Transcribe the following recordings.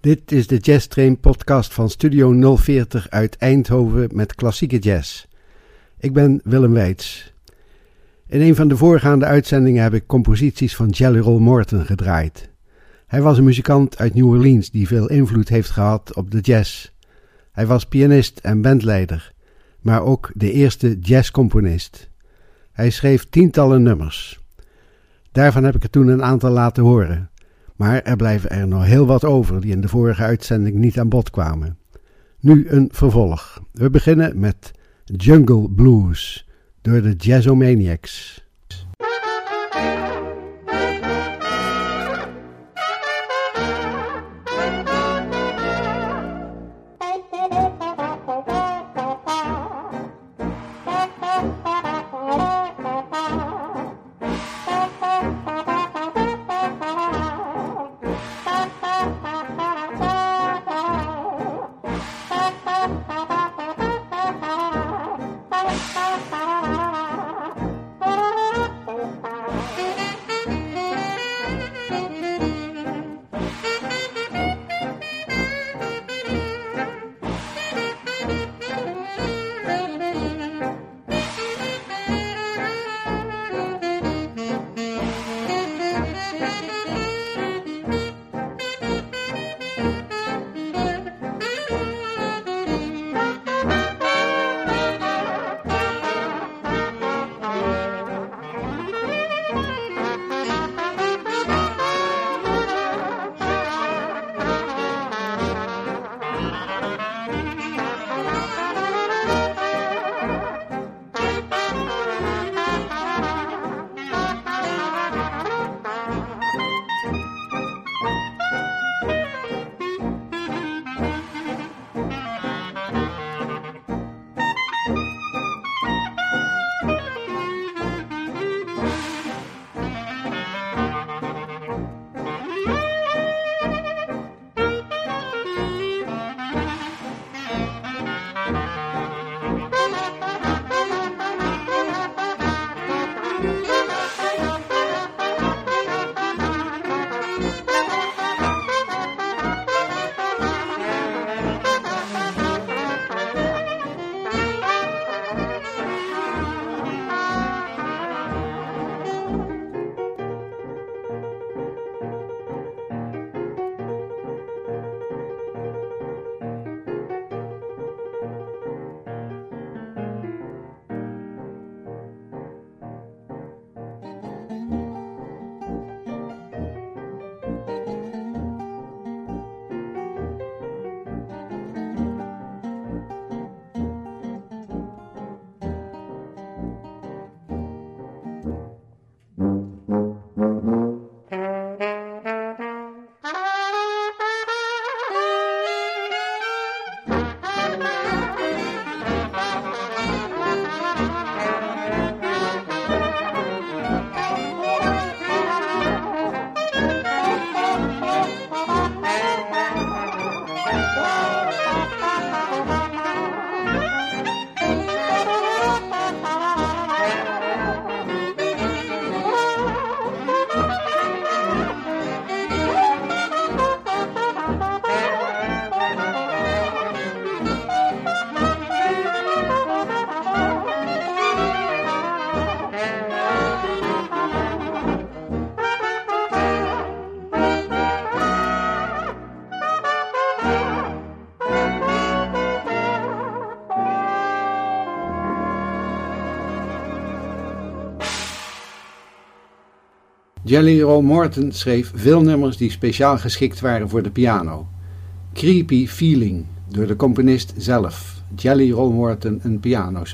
Dit is de Jazz Train podcast van Studio 040 uit Eindhoven met klassieke jazz. Ik ben Willem Weits. In een van de voorgaande uitzendingen heb ik composities van Jelly Roll Morton gedraaid. Hij was een muzikant uit New Orleans die veel invloed heeft gehad op de jazz. Hij was pianist en bandleider, maar ook de eerste jazzcomponist. Hij schreef tientallen nummers. Daarvan heb ik er toen een aantal laten horen. Maar er blijven er nog heel wat over die in de vorige uitzending niet aan bod kwamen. Nu een vervolg. We beginnen met Jungle Blues door de Jazzomaniacs. Jelly Roll Morton schreef veel nummers die speciaal geschikt waren voor de piano. Creepy Feeling door de componist zelf, Jelly Roll Morton een piano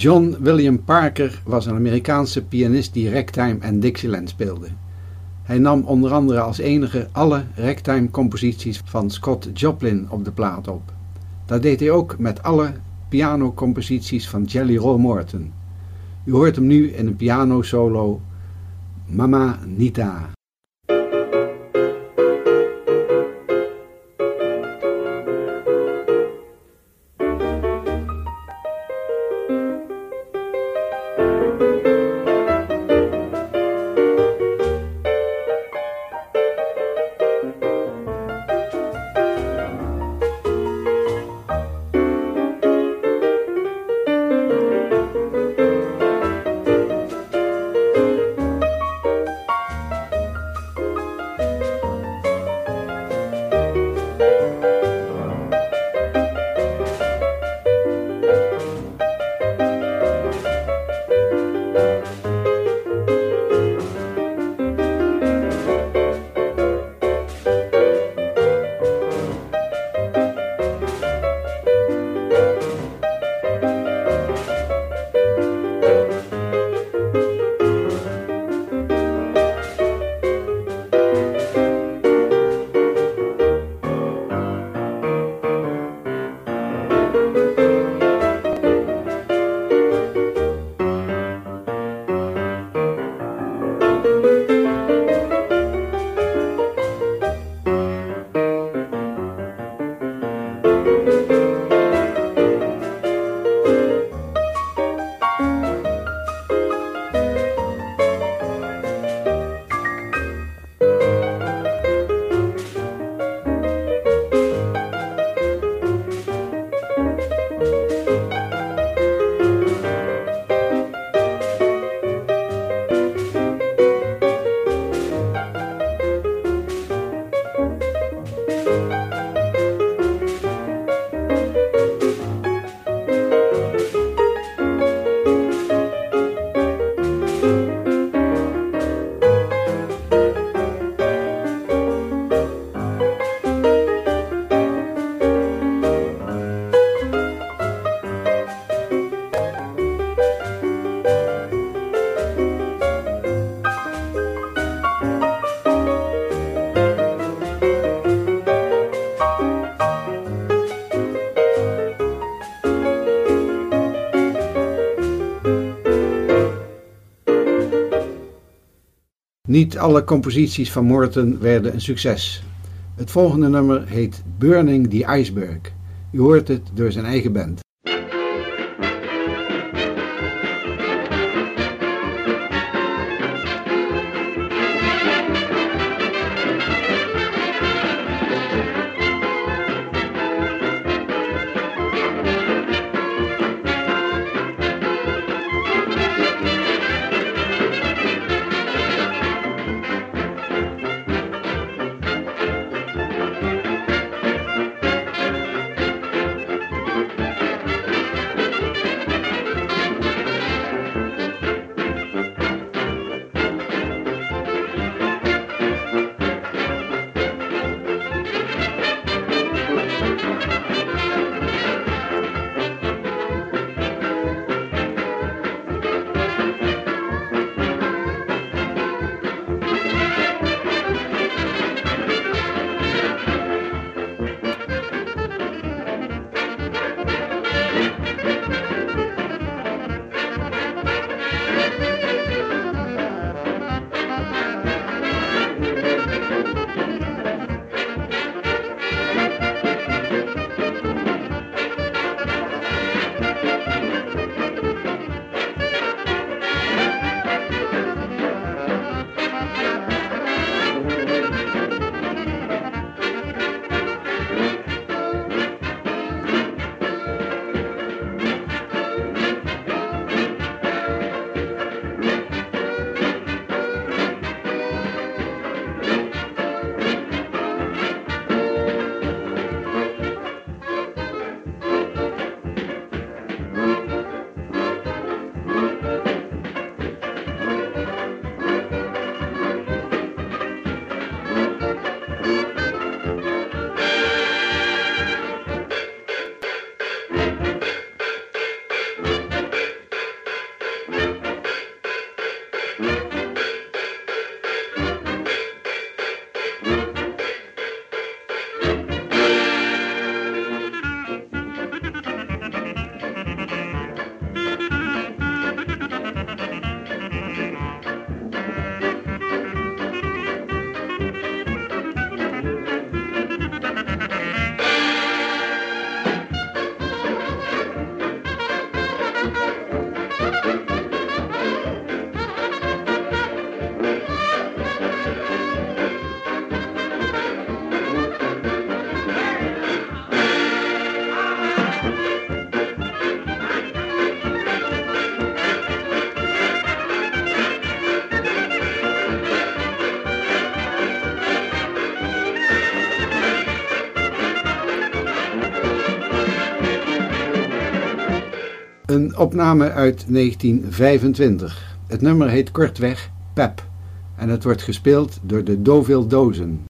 John William Parker was een Amerikaanse pianist die ragtime en Dixieland speelde. Hij nam onder andere als enige alle ragtime-composities van Scott Joplin op de plaat op. Dat deed hij ook met alle pianocomposities van Jelly Roll Morton. U hoort hem nu in een piano-solo Mama Nita. Niet alle composities van Morton werden een succes. Het volgende nummer heet Burning the Iceberg. U hoort het door zijn eigen band. Opname uit 1925. Het nummer heet kortweg Pep en het wordt gespeeld door de Deauville Dozen.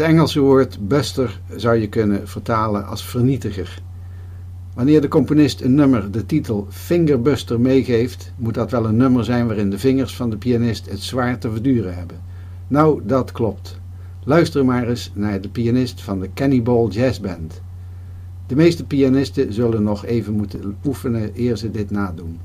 Engelse woord buster zou je kunnen vertalen als vernietiger. Wanneer de componist een nummer de titel Fingerbuster meegeeft, moet dat wel een nummer zijn waarin de vingers van de pianist het zwaar te verduren hebben. Nou, dat klopt. Luister maar eens naar de pianist van de Cannibal Jazz Band. De meeste pianisten zullen nog even moeten oefenen eer ze dit nadoen.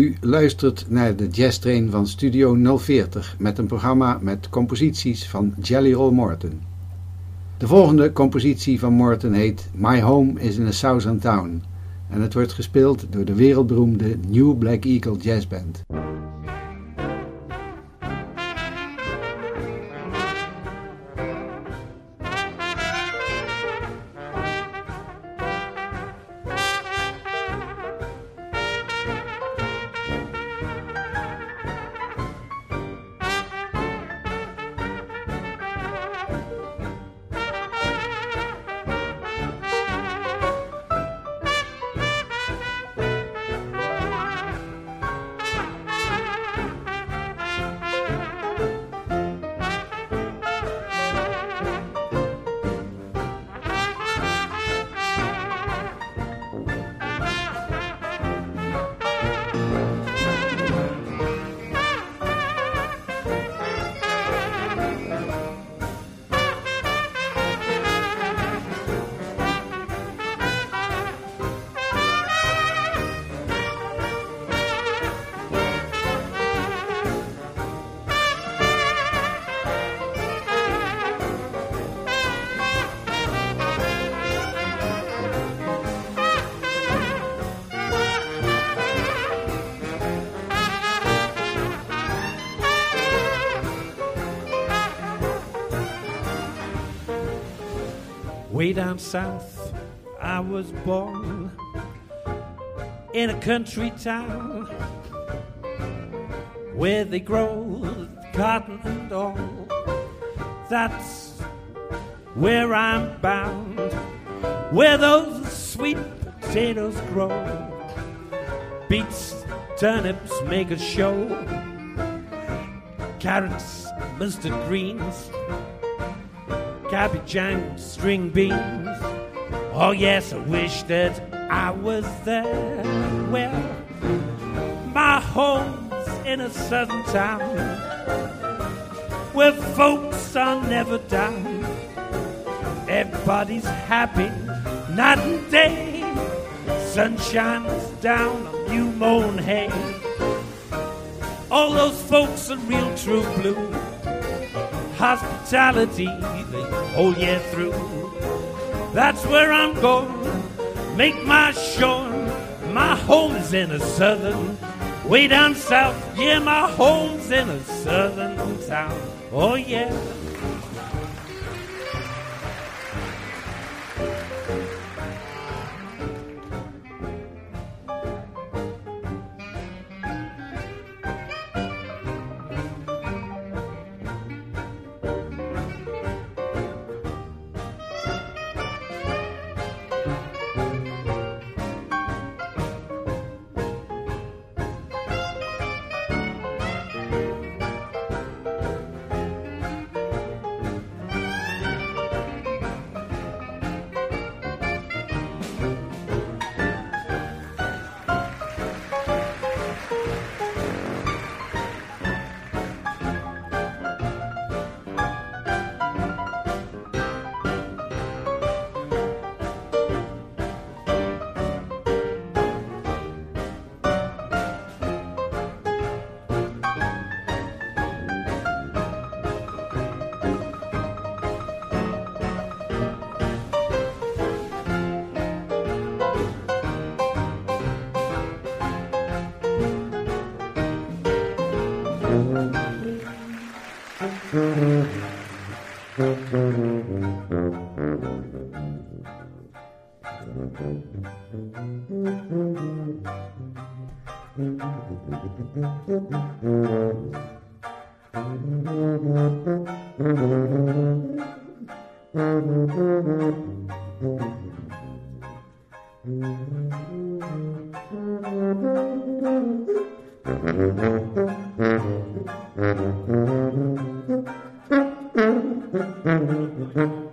U luistert naar de Jazz Train van Studio 040 met een programma met composities van Jelly Roll Morton. De volgende compositie van Morton heet My Home is in a Southern Town en het wordt gespeeld door de wereldberoemde New Black Eagle Jazz Band. Way down south, I was born in a country town where they grow cotton and all. That's where I'm bound, where those sweet potatoes grow. Beets, turnips make a show, carrots, mustard greens cabbage and string beans. Oh, yes, I wish that I was there. Well, my home's in a southern town where folks are never down. Everybody's happy night and day. Sun shines down on new mown hay. All those folks are real true blue. Hospitality whole year through. That's where I'm going, make my shore. My home is in a southern, way down south. Yeah, my home's in a southern town. Oh yeah.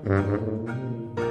Mm-hmm.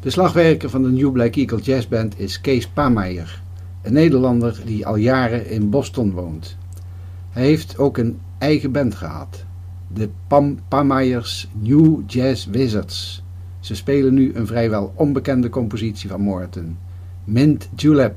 De slagwerker van de New Black Eagle Jazz Band is Kees Pameijer, een Nederlander die al jaren in Boston woont. Hij heeft ook een eigen band gehad, de Pam New Jazz Wizards. Ze spelen nu een vrijwel onbekende compositie van Morton, Mint Julep.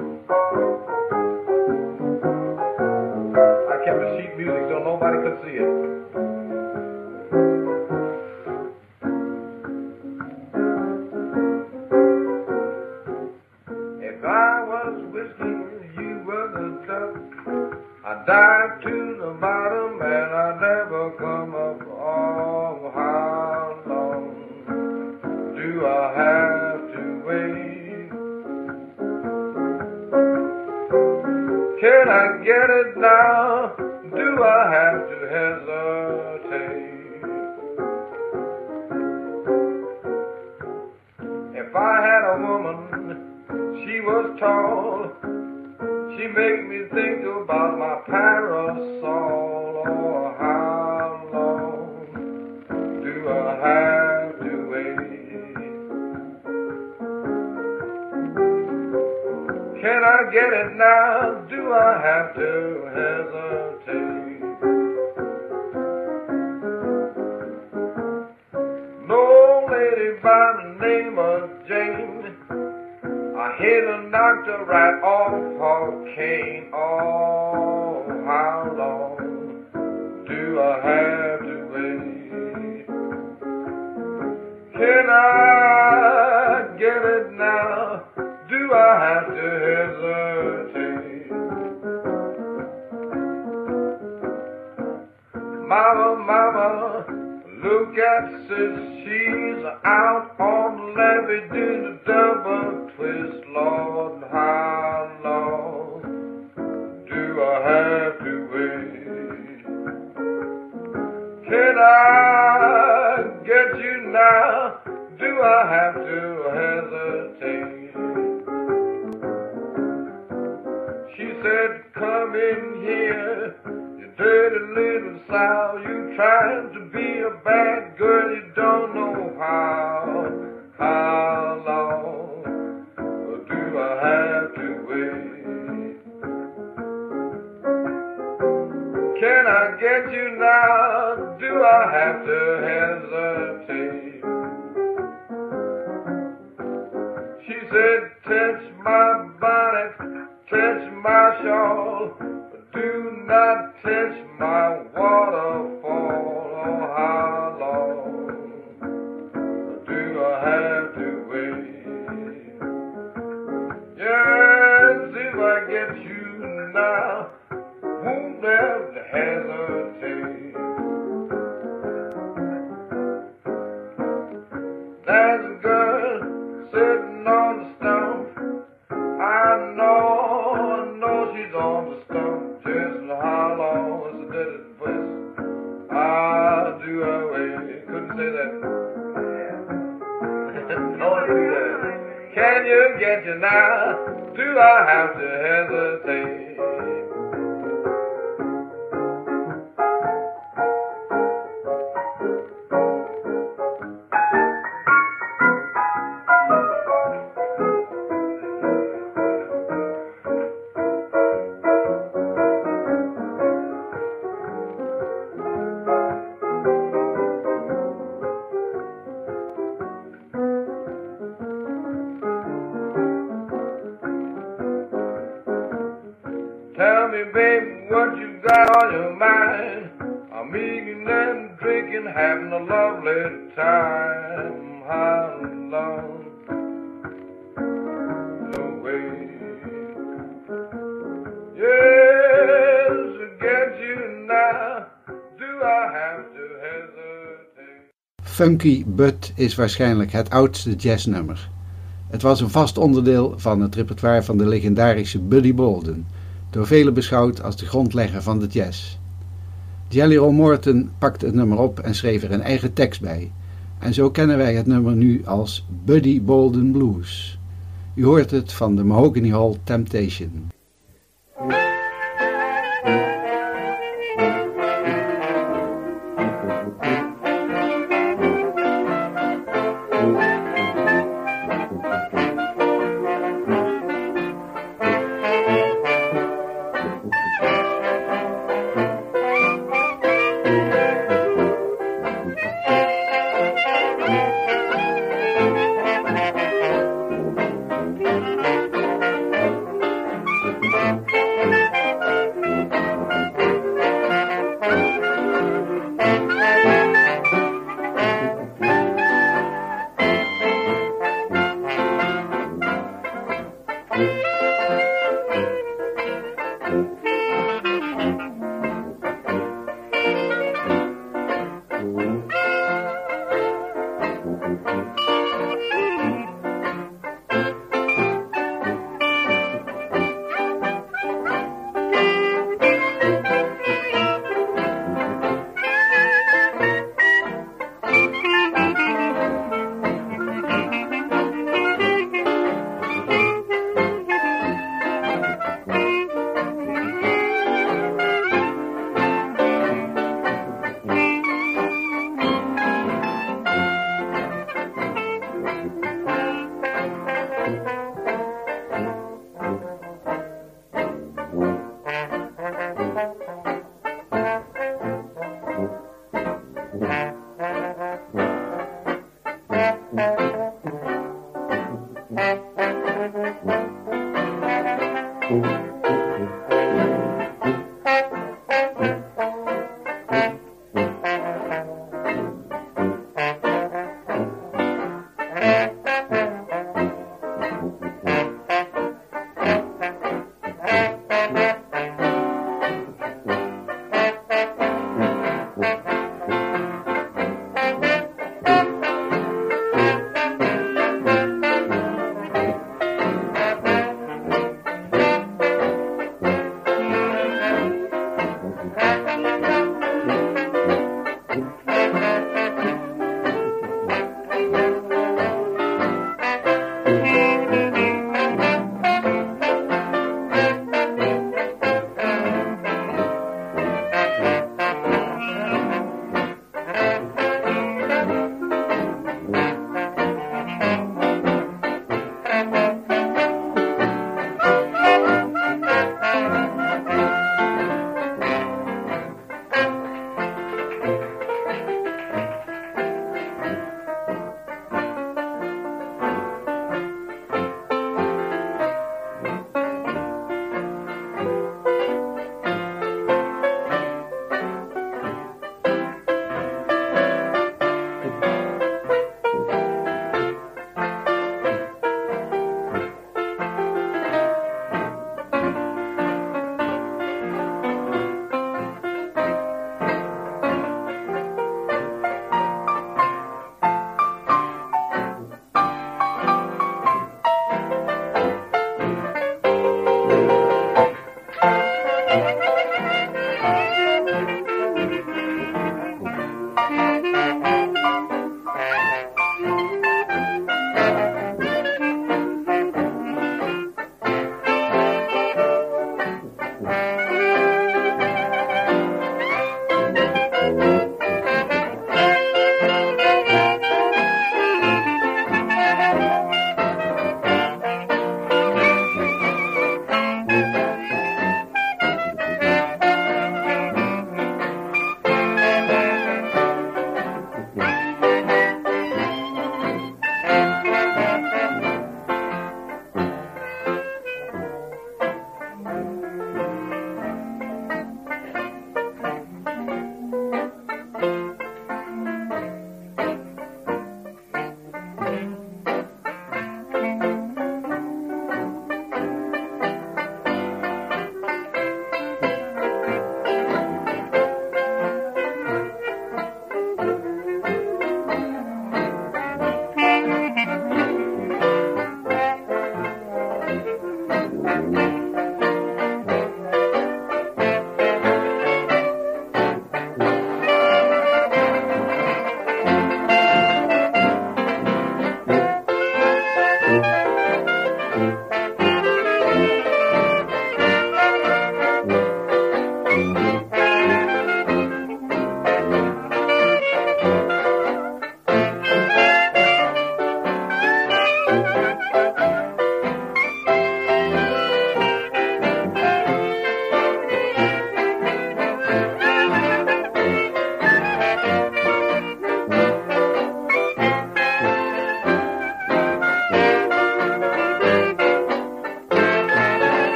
maybe do the double twist, Lord. having a lovely time. How love the way. Yes, get you now, do I have to hesitate? Funky Butt is waarschijnlijk het oudste jazznummer. Het was een vast onderdeel van het repertoire van de legendarische Buddy Bolden, door velen beschouwd als de grondlegger van de jazz. Jelly Roll Morton pakte het nummer op en schreef er een eigen tekst bij. En zo kennen wij het nummer nu als Buddy Bolden Blues. U hoort het van de Mahogany Hall Temptation.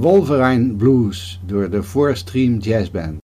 Wolverine Blues door de Four Stream Jazz Band.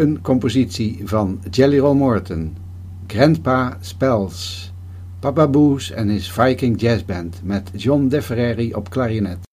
Een compositie van Jelly Roll Morton, Grandpa Spells, Papa Boos en his Viking Jazz Band met John DeFerrari op klarinet.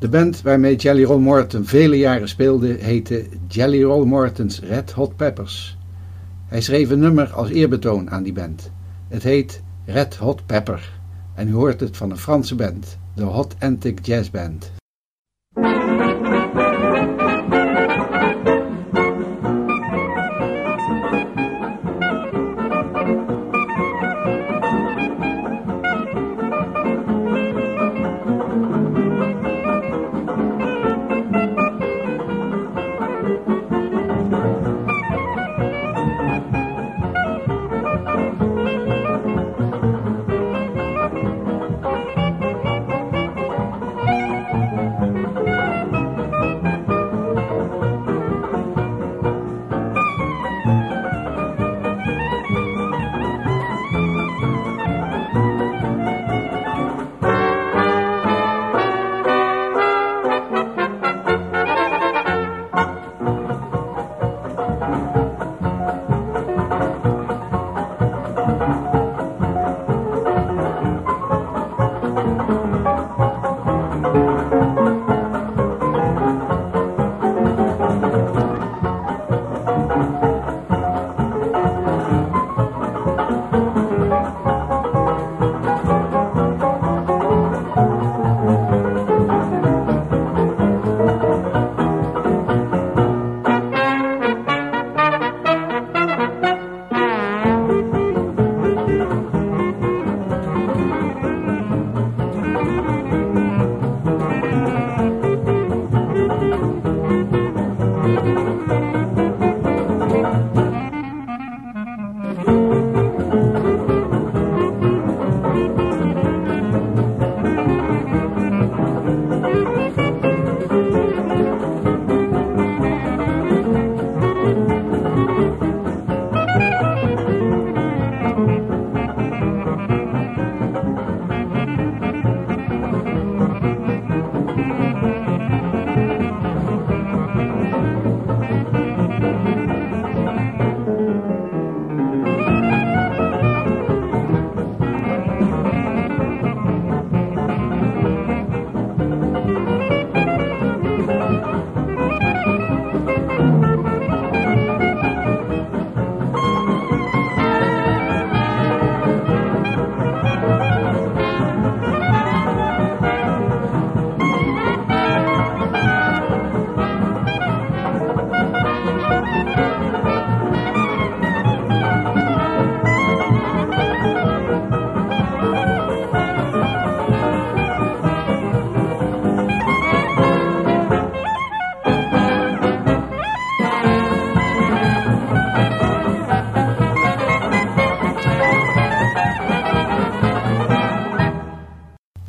De band waarmee Jelly Roll Morton vele jaren speelde heette Jelly Roll Morton's Red Hot Peppers. Hij schreef een nummer als eerbetoon aan die band. Het heet Red Hot Pepper en u hoort het van een Franse band, de Hot Antic Jazz Band.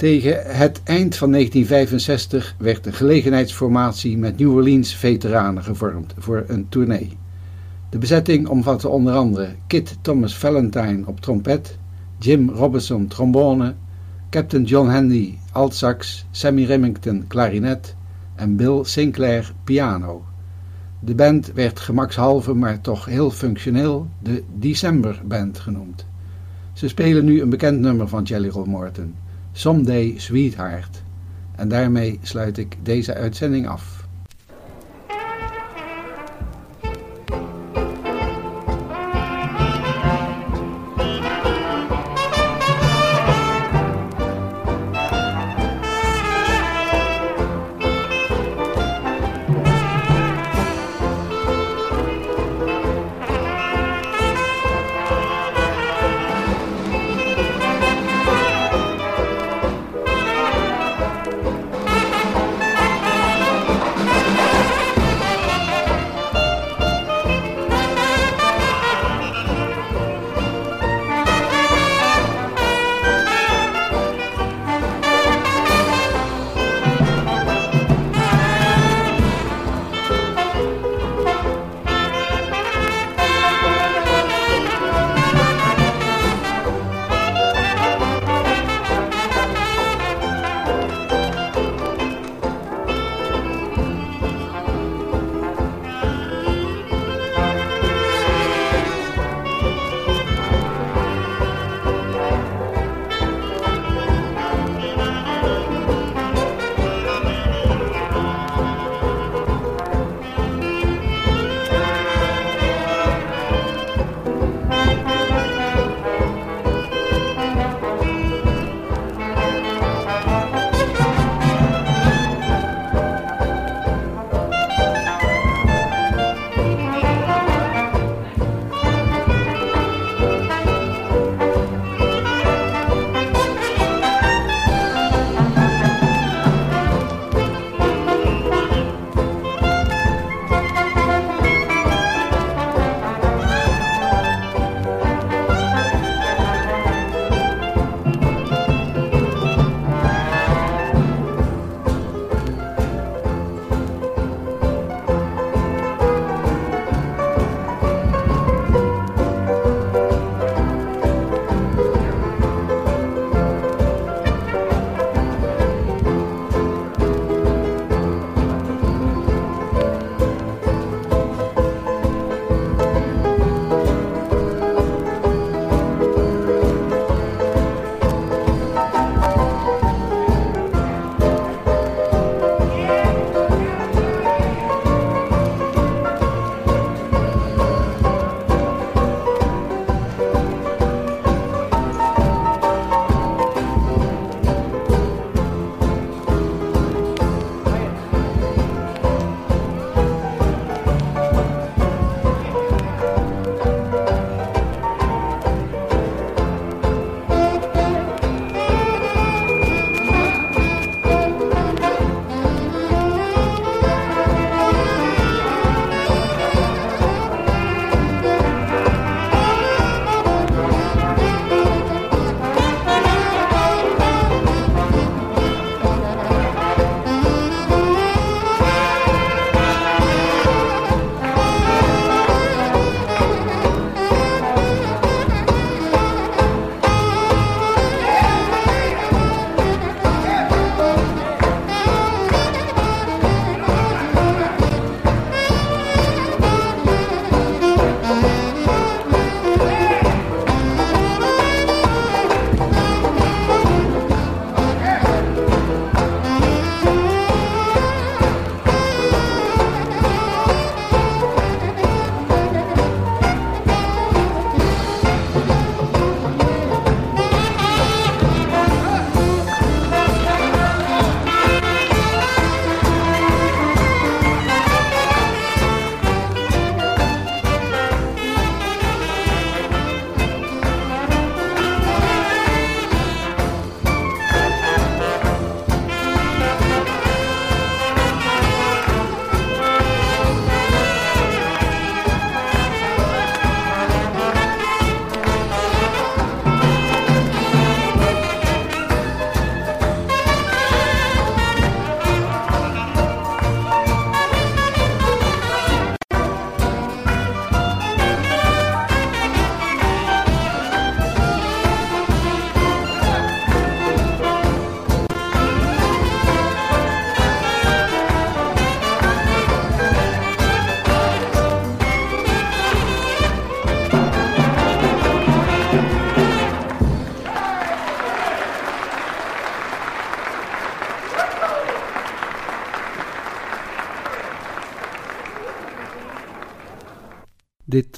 Tegen het eind van 1965 werd de gelegenheidsformatie met New Orleans veteranen gevormd voor een tournee. De bezetting omvatte onder andere Kit Thomas Valentine op trompet, Jim Robinson trombone, Captain John Handy altsax, Sammy Remington klarinet en Bill Sinclair piano. De band werd gemakshalve, maar toch heel functioneel, de December Band genoemd. Ze spelen nu een bekend nummer van Jelly Roll Morton, Someday Sweetheart. En daarmee sluit ik deze uitzending af.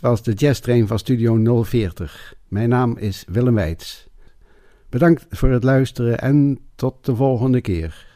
Was de Jazz Train van Studio 040. Mijn naam is Willem Weits. Bedankt voor het luisteren en tot de volgende keer.